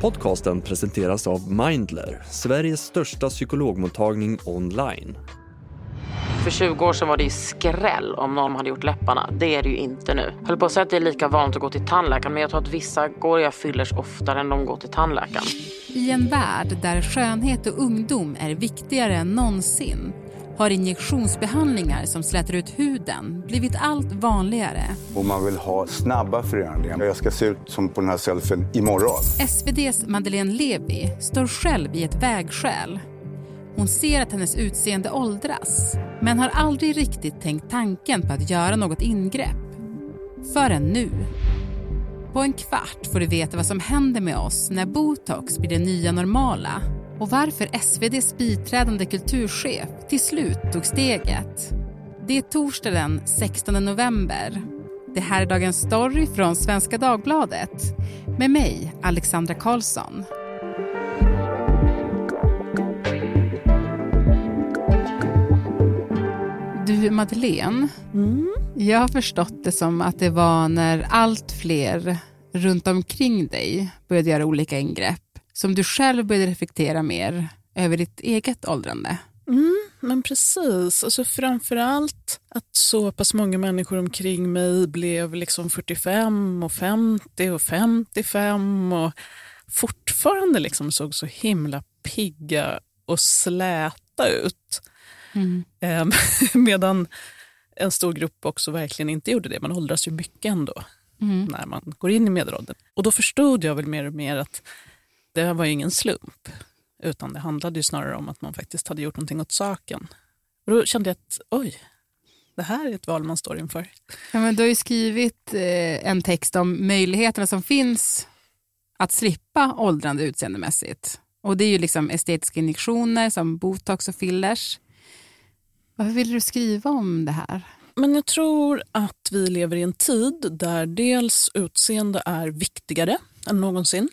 Podcasten presenteras av Mindler, Sveriges största psykologmottagning online. För 20 år sedan var det ju skräll om någon hade gjort läpparna. Det är det ju inte nu. Jag höll på att säga att det är lika vanligt att gå till tandläkaren men jag tror att vissa går jag fyllers oftare än de går till tandläkaren. I en värld där skönhet och ungdom är viktigare än någonsin har injektionsbehandlingar som slätar ut huden blivit allt vanligare. Och man vill ha snabba förändringar. Jag ska se ut som på den här selfien imorgon. SVDs Madeleine Levi står själv i ett vägskäl. Hon ser att hennes utseende åldras men har aldrig riktigt tänkt tanken på att göra något ingrepp. Förrän nu. På en kvart får du veta vad som händer med oss när botox blir det nya normala och varför SVDs biträdande kulturchef till slut tog steget. Det är torsdag den 16 november. Det här är Dagens Story från Svenska Dagbladet med mig, Alexandra Karlsson. Du, Madeleine. Mm. Jag har förstått det som att det var när allt fler runt omkring dig började göra olika ingrepp som du själv började reflektera mer över ditt eget åldrande. Mm, men precis. Alltså framförallt att så pass många människor omkring mig blev liksom 45 och 50 och 55 och fortfarande liksom såg så himla pigga och släta ut. Mm. Eh, medan en stor grupp också verkligen inte gjorde det. Man åldras ju mycket ändå Mm. när man går in i medelåldern. Och då förstod jag väl mer och mer att det här var ju ingen slump. Utan det handlade ju snarare om att man faktiskt hade gjort någonting åt saken. Och då kände jag att oj, det här är ett val man står inför. Ja, men du har ju skrivit eh, en text om möjligheterna som finns att slippa åldrande utseendemässigt. Och det är ju liksom estetiska injektioner som botox och fillers. Varför vill du skriva om det här? Men jag tror att vi lever i en tid där dels utseende är viktigare än någonsin.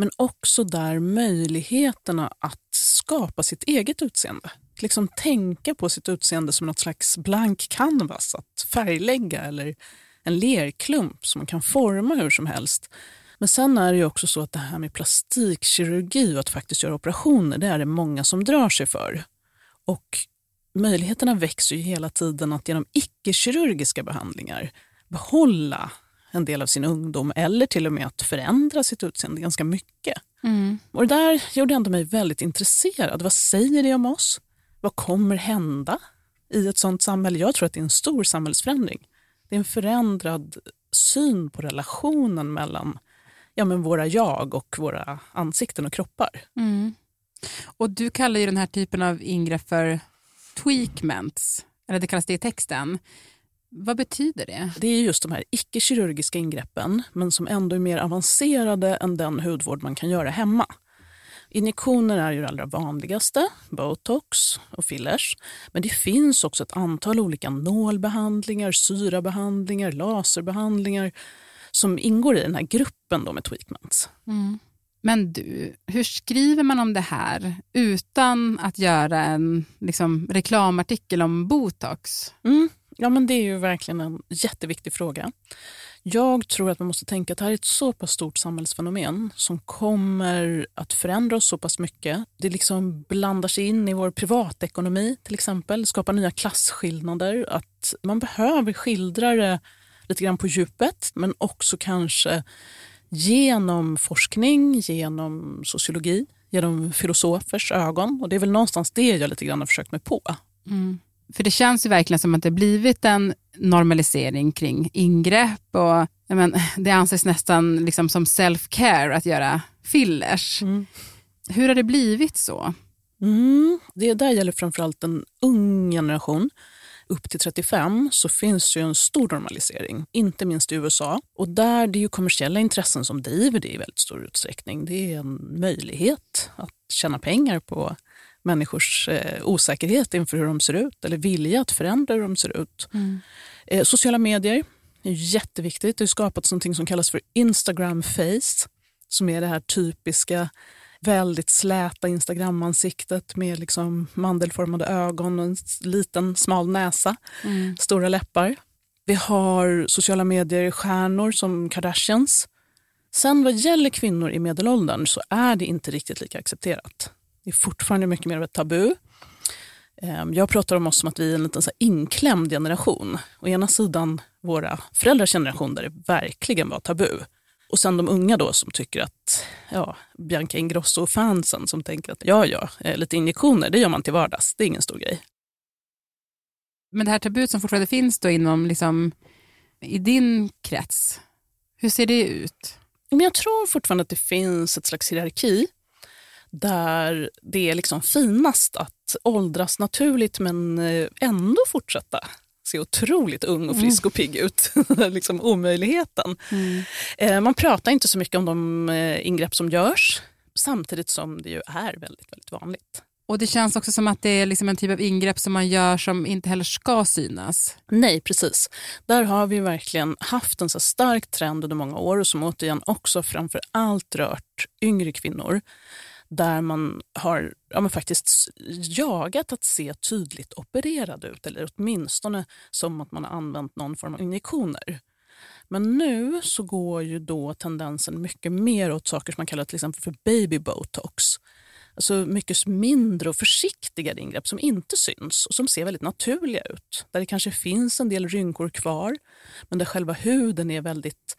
Men också där möjligheterna att skapa sitt eget utseende, liksom tänka på sitt utseende som något slags blank canvas att färglägga eller en lerklump som man kan forma hur som helst. Men sen är det ju också så att det här med plastikkirurgi och att faktiskt göra operationer, det är det många som drar sig för. Och möjligheterna växer ju hela tiden att genom icke-kirurgiska behandlingar behålla en del av sin ungdom eller till och med att förändra sitt utseende ganska mycket. Och det där gjorde ändå mig väldigt intresserad. Vad säger det om oss? Vad kommer hända i ett sånt samhälle? Jag tror att det är en stor samhällsförändring. Det är en förändrad syn på relationen mellan ja, men våra jag och våra ansikten och kroppar. Mm. Och du kallar ju den här typen av ingrepp för tweakments, eller det kallas det i texten. Vad betyder det? Det är just de här icke-kirurgiska ingreppen men som ändå är mer avancerade än den hudvård man kan göra hemma. Injektioner är ju det allra vanligaste, botox och fillers. Men det finns också ett antal olika nålbehandlingar, syrabehandlingar, laserbehandlingar som ingår i den här gruppen då med tweakments. Men du, hur skriver man om det här utan att göra en liksom, reklamartikel om botox? Mm. Ja, men det är ju verkligen en jätteviktig fråga. Jag tror att man måste tänka att det här är ett så pass stort samhällsfenomen som kommer att förändra oss så pass mycket. Det liksom blandar sig in i vår privatekonomi till exempel, skapar nya klasskillnader. Att man behöver skildra det lite grann på djupet men också kanske genom forskning, genom sociologi, genom filosofers ögon. Och Det är väl någonstans det jag lite grann har försökt mig på. Mm. För det känns ju verkligen som att det blivit en normalisering kring ingrepp och men, det anses nästan liksom som self-care att göra fillers. Hur har det blivit så? Mm. Det där gäller framförallt en ung generation. Upp till 35 så finns ju en stor normalisering, inte minst i USA. Och där det är ju kommersiella intressen som driver det i väldigt stor utsträckning. Det är en möjlighet att tjäna pengar på människors eh, osäkerhet inför hur de ser ut eller vilja att förändra hur de ser ut. Eh, sociala medier är jätteviktigt. Det har skapats något som kallas för Instagram face som är det här typiska väldigt släta Instagram-ansiktet med liksom mandelformade ögon och en liten smal näsa, stora läppar. Vi har sociala medier-stjärnor som Kardashians Sen vad gäller kvinnor i medelåldern så är det inte riktigt lika accepterat. Det är fortfarande mycket mer av ett tabu. Ehm, jag pratar om oss som att vi är en liten så inklämd generation. Å ena sidan våra föräldrars generation där det verkligen var tabu. Och sen de unga då som tycker att ja, Bianca Ingrosso-fansen som tänker att ja, ja, eh, lite injektioner, det gör man till vardags. Det är ingen stor grej. Men det här tabut som fortfarande finns då inom, liksom, i din krets, hur ser det ut? Men jag tror fortfarande att det finns ett slags hierarki där det är liksom finast att åldras naturligt men eh, ändå fortsätta se otroligt ung och frisk och pigg ut. liksom omöjligheten. Mm. Eh, man pratar inte så mycket om de eh, ingrepp som görs samtidigt som det ju är väldigt, väldigt vanligt. Och det känns också som att det är liksom en typ av ingrepp som man gör som inte heller ska synas. Nej, precis. Där har vi verkligen haft en så stark trend under många år och som återigen också framför allt rört yngre kvinnor där man har ja, men faktiskt jagat att se tydligt opererad ut eller åtminstone som att man har använt någon form av injektioner. Men nu så går ju då tendensen mycket mer åt saker som man kallar till exempel för baby botox. Alltså mycket mindre och försiktigare ingrepp som inte syns och som ser väldigt naturliga ut. Där det kanske finns en del rynkor kvar men där själva huden är väldigt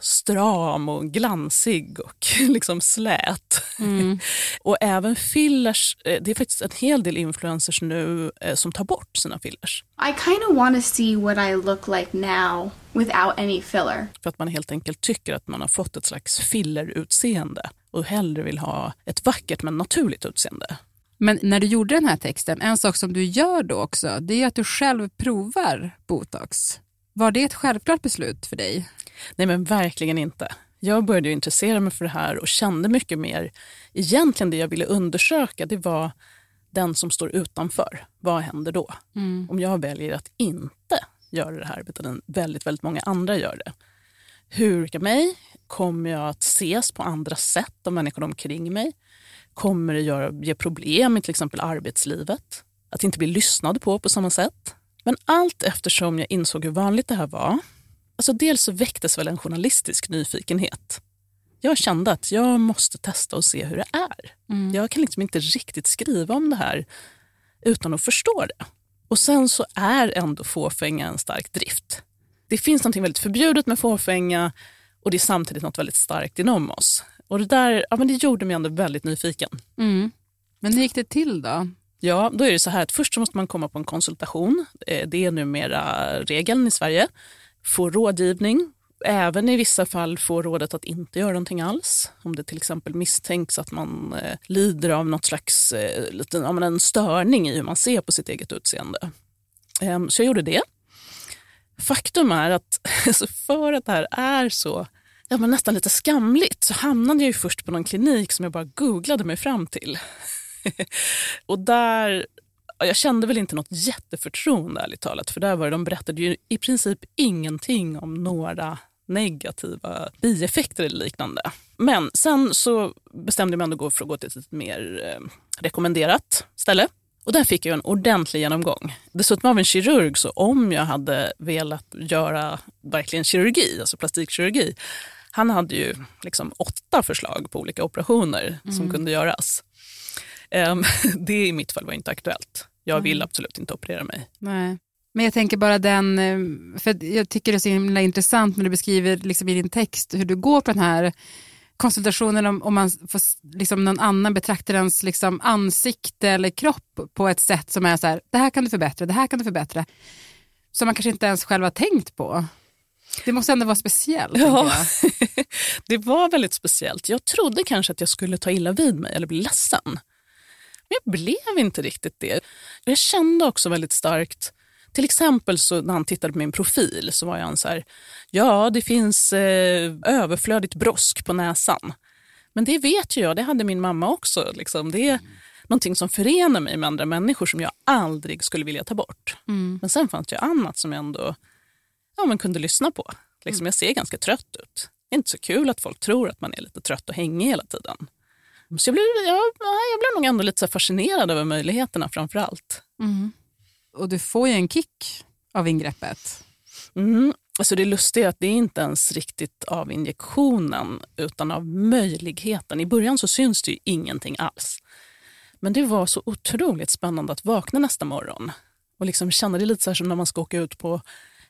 stram och glansig och liksom slät. Mm. och även fillers, eh, det är faktiskt en hel del influencers nu eh, som tar bort sina fillers. I kind of want to see what I look like now without any filler. För att man helt enkelt tycker att man har fått ett slags fillerutseende och hellre vill ha ett vackert men naturligt utseende. Men när du gjorde den här texten, en sak som du gör då också, det är att du själv provar botox. Var det ett självklart beslut för dig? Nej men verkligen inte. Jag började intressera mig för det här och kände mycket mer. Egentligen det jag ville undersöka det var den som står utanför. Vad händer då? Mm. Om jag väljer att inte göra det här utan väldigt, väldigt många andra gör det. Hur kan mig? Kommer jag att ses på andra sätt av människor omkring mig? Kommer det göra, ge problem i till exempel arbetslivet? Att inte bli lyssnad på på samma sätt? Men allt eftersom jag insåg hur vanligt det här var Alltså dels så väcktes väl en journalistisk nyfikenhet. Jag kände att jag måste testa och se hur det är. Mm. Jag kan liksom inte riktigt skriva om det här utan att förstå det. Och sen så är ändå fåfänga en stark drift. Det finns något väldigt förbjudet med fåfänga och det är samtidigt något väldigt starkt inom oss. Och det där ja, men det gjorde mig ändå väldigt nyfiken. Mm. Men hur gick det till då? Ja, då är det så här att först måste man komma på en konsultation. Eh, det är numera regeln i Sverige få rådgivning, även i vissa fall få rådet att inte göra någonting alls. Om det till exempel misstänks att man eh, lider av något slags eh, liten, ja, en störning i hur man ser på sitt eget utseende. Eh, så jag gjorde det. Faktum är att alltså för att det här är så ja, men nästan lite skamligt så hamnade jag först på någon klinik som jag bara googlade mig fram till. och där jag kände väl inte något jätteförtroende ärligt talat. För där var det, de berättade ju i princip ingenting om några negativa bieffekter eller liknande. Men sen så bestämde jag mig ändå för att gå till ett mer eh, rekommenderat ställe. Och där fick jag en ordentlig genomgång. Dessutom av en kirurg, så om jag hade velat göra verkligen kirurgi, alltså plastikkirurgi, han hade ju liksom åtta förslag på olika operationer mm. som kunde göras. Um, det i mitt fall var inte aktuellt. Jag vill mm. absolut inte operera mig. Nej. Men jag tänker bara den, eh, för jag tycker det är så himla intressant när du beskriver liksom i din text hur du går på den här konsultationen om, om man får liksom någon annan betraktar ens liksom ansikte eller kropp på ett sätt som är så här, det här kan du förbättra, det här kan du förbättra. Som man kanske inte ens själv har tänkt på. Det måste ändå vara speciellt. Ja, det var väldigt speciellt. Jag trodde kanske att jag skulle ta illa vid mig eller bli ledsen. Men jag blev inte riktigt det. Jag kände också väldigt starkt, till exempel så när han tittade på min profil så var han så här, ja det finns eh, överflödigt brosk på näsan. Men det vet ju jag, det hade min mamma också. Liksom. Det är någonting som förenar mig med andra människor som jag aldrig skulle vilja ta bort. Mm. Men sen fanns det annat som jag ändå ja, man kunde lyssna på. Liksom, Jag ser ganska trött ut. Det är inte så kul att folk tror att man är lite trött och hängig hela tiden. Så jag blev, jag, jag blev nog ändå lite så fascinerad över möjligheterna framför allt. Mm. Och du får ju en kick av ingreppet. Mm. Alltså det lustiga är att det är inte ens riktigt av injektionen utan av möjligheten. I början så syns det ju ingenting alls. Men det var så otroligt spännande att vakna nästa morgon och liksom känna det lite så som när man ska åka ut på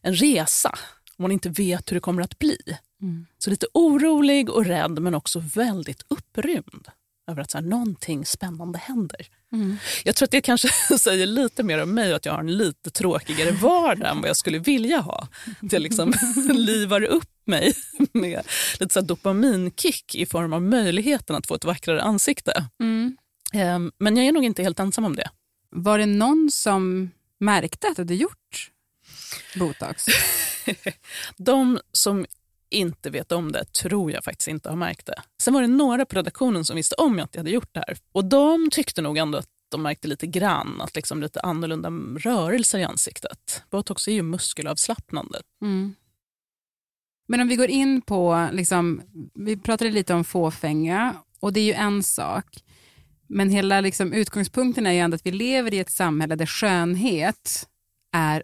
en resa och man inte vet hur det kommer att bli. Mm. Så lite orolig och rädd men också väldigt upprymd över att så här, någonting spännande händer. Mm. Jag tror att det kanske säger lite mer om mig att jag har en lite tråkigare vardag än vad jag skulle vilja ha. Att jag liksom livar upp mig med lite så dopaminkick i form av möjligheten att få ett vackrare ansikte. Mm. Ehm, men jag är nog inte helt ensam om det. Var det någon som märkte att du hade gjort botox? De som inte vet om det tror jag faktiskt inte har märkt det. Sen var det några på redaktionen som visste om att jag hade gjort det här. Och de tyckte nog ändå att de märkte lite grann, att liksom lite annorlunda rörelser i ansiktet. Botox är ju muskelavslappnande. Mm. Men om vi går in på, liksom, vi pratade lite om fåfänga och det är ju en sak. Men hela liksom, utgångspunkten är ju ändå att vi lever i ett samhälle där skönhet är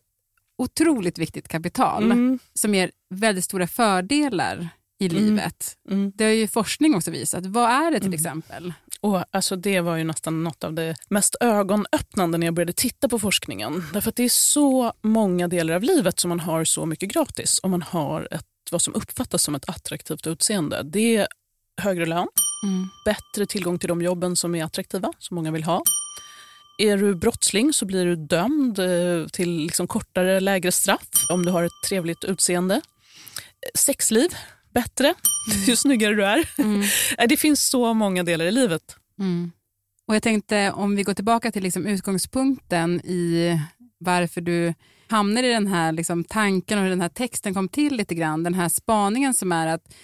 otroligt viktigt kapital mm. som ger väldigt stora fördelar i mm. livet. Mm. Det har ju forskning också visat. Vad är det till mm. exempel? Och alltså det var ju nästan något av det mest ögonöppnande när jag började titta på forskningen. Därför att det är så många delar av livet som man har så mycket gratis om man har ett, vad som uppfattas som ett attraktivt utseende. Det är högre lön, mm. bättre tillgång till de jobben som är attraktiva, som många vill ha. Är du brottsling så blir du dömd eh, till liksom kortare, lägre straff om du har ett trevligt utseende. Sexliv, bättre, mm. ju snyggare du är. Mm. Det finns så många delar i livet. Mm. Och Jag tänkte om vi går tillbaka till liksom utgångspunkten i varför du hamnade i den här liksom tanken och hur den här texten kom till lite grann. Den här spaningen som är att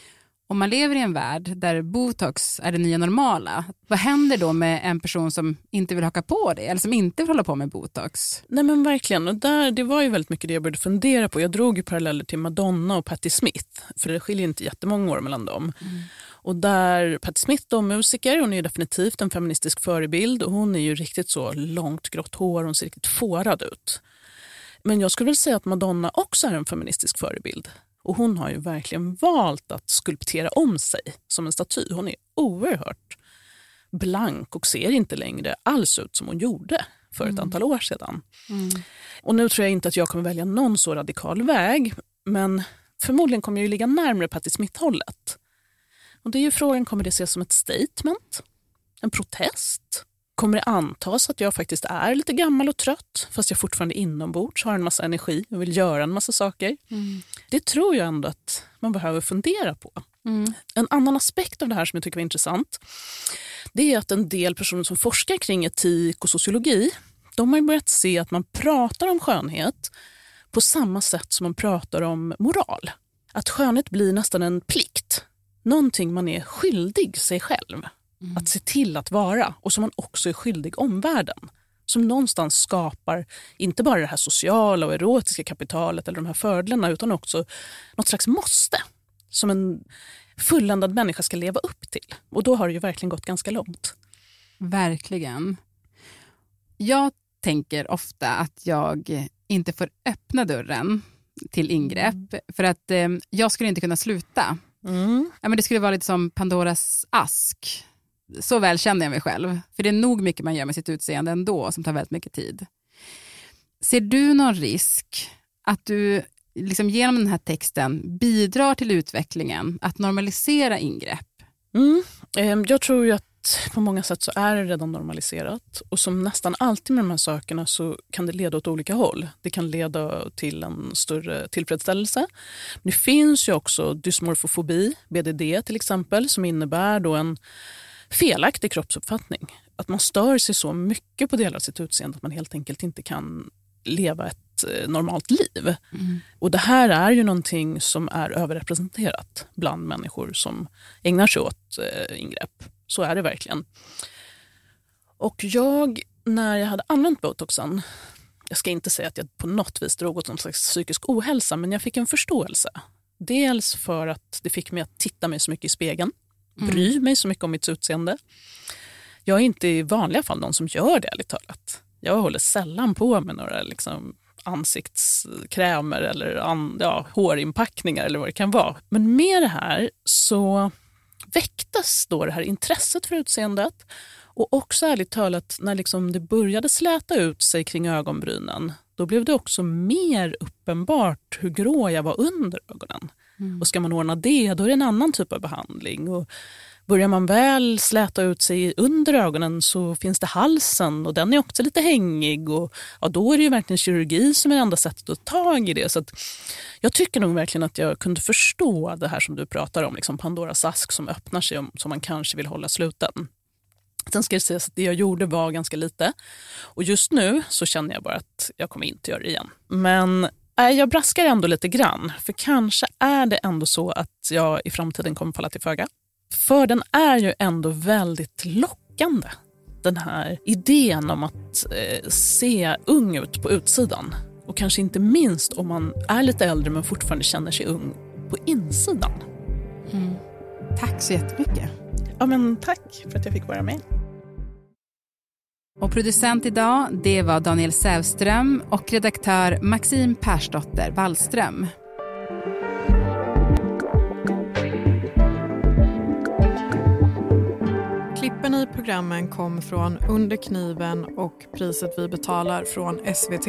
om man lever i en värld där botox är det nya normala, vad händer då med en person som inte vill haka på det eller som inte vill hålla på med botox? Nej men verkligen, och där, det var ju väldigt mycket det jag började fundera på. Jag drog ju paralleller till Madonna och Patti Smith, för det skiljer inte jättemånga år mellan dem. Mm. Och där Patti Smith då, musiker, hon är definitivt en feministisk förebild och hon är ju riktigt så långt grått hår, hon ser riktigt fårad ut. Men jag skulle väl säga att Madonna också är en feministisk förebild. Och hon har ju verkligen valt att skulptera om sig som en staty. Hon är oerhört blank och ser inte längre alls ut som hon gjorde för ett mm. antal år sedan. Mm. Och nu tror jag inte att jag kommer välja någon så radikal väg, men förmodligen kommer jag ligga närmare Patti Smith-hållet. Och det är ju frågan, kommer det ses som ett statement? En protest? Kommer det antas att jag faktiskt är lite gammal och trött fast jag fortfarande inombords har en massa energi och vill göra en massa saker? Mm. Det tror jag ändå att man behöver fundera på. Mm. En annan aspekt av det här som jag tycker var intressant det är att en del personer som forskar kring etik och sociologi de har börjat se att man pratar om skönhet på samma sätt som man pratar om moral. Att skönhet blir nästan en plikt. Någonting man är skyldig sig själv mm. att se till att vara och som man också är skyldig omvärlden. Som någonstans skapar inte bara det här sociala och erotiska kapitalet eller de här fördelarna utan också något slags måste som en fulländad människa ska leva upp till. Och då har det ju verkligen gått ganska långt. Verkligen. Jag tänker ofta att jag inte får öppna dörren till ingrepp mm. för att eh, jag skulle inte kunna sluta. Mm. Ja, men det skulle vara lite som Pandoras ask så väl känner jag mig själv. För det är nog mycket man gör med sitt utseende ändå som tar väldigt mycket tid. Ser du någon risk att du liksom genom den här texten bidrar till utvecklingen att normalisera ingrepp? Mm. Ehm, jag tror ju att på många sätt så är det redan normaliserat. Och som nästan alltid med de här sakerna så kan det leda åt olika håll. Det kan leda till en större tillfredsställelse. Men det finns ju också dysmorfofobi, BDD till exempel, som innebär då en felaktig kroppsuppfattning. Att man stör sig så mycket på delar av sitt utseende att man helt enkelt inte kan leva ett eh, normalt liv. Mm. Och Det här är ju någonting som är överrepresenterat bland människor som ägnar sig åt eh, ingrepp. Så är det verkligen. Och jag, när jag hade använt botoxen, jag ska inte säga att jag på något vis drog åt någon slags psykisk ohälsa, men jag fick en förståelse. Dels för att det fick mig att titta mig så mycket i spegeln mm. mig så mycket om mitt utseende. Jag är inte i vanliga fall någon som gör det, ärligt talat. Jag håller sällan på med några liksom, ansiktskrämer eller an, ja, hårinpackningar eller vad det kan vara. Men med det här så väcktes då det här intresset för utseendet och också ärligt talat när liksom det började släta ut sig kring ögonbrynen då blev det också mer uppenbart hur grå jag var under ögonen. Mm. Och ska man ordna det, då är det en annan typ av behandling. Och börjar man väl släta ut sig under ögonen så finns det halsen och den är också lite hängig. Och, ja, då är det ju verkligen kirurgi som är det enda sättet att ta tag i det. Så jag tycker nog verkligen att jag kunde förstå det här som du pratar om, liksom Pandoras ask som öppnar sig som man kanske vill hålla sluten. Sen ska det sägas att det jag gjorde var ganska lite. Och just nu så känner jag bara att jag kommer inte göra det igen. Men jag braskar ändå lite grann. För kanske är det ändå så att jag i framtiden kommer falla till föga. För den är ju ändå väldigt lockande. Den här idén om att eh, se ung ut på utsidan. Och kanske inte minst om man är lite äldre men fortfarande känner sig ung på insidan. Mm. Tack så jättemycket. Ja, men tack för att jag fick vara med. Och producent idag det var Daniel Sävström och redaktör Maxim Persdotter Wallström. Klippen i programmen kom från Under kniven och Priset vi betalar från SVT.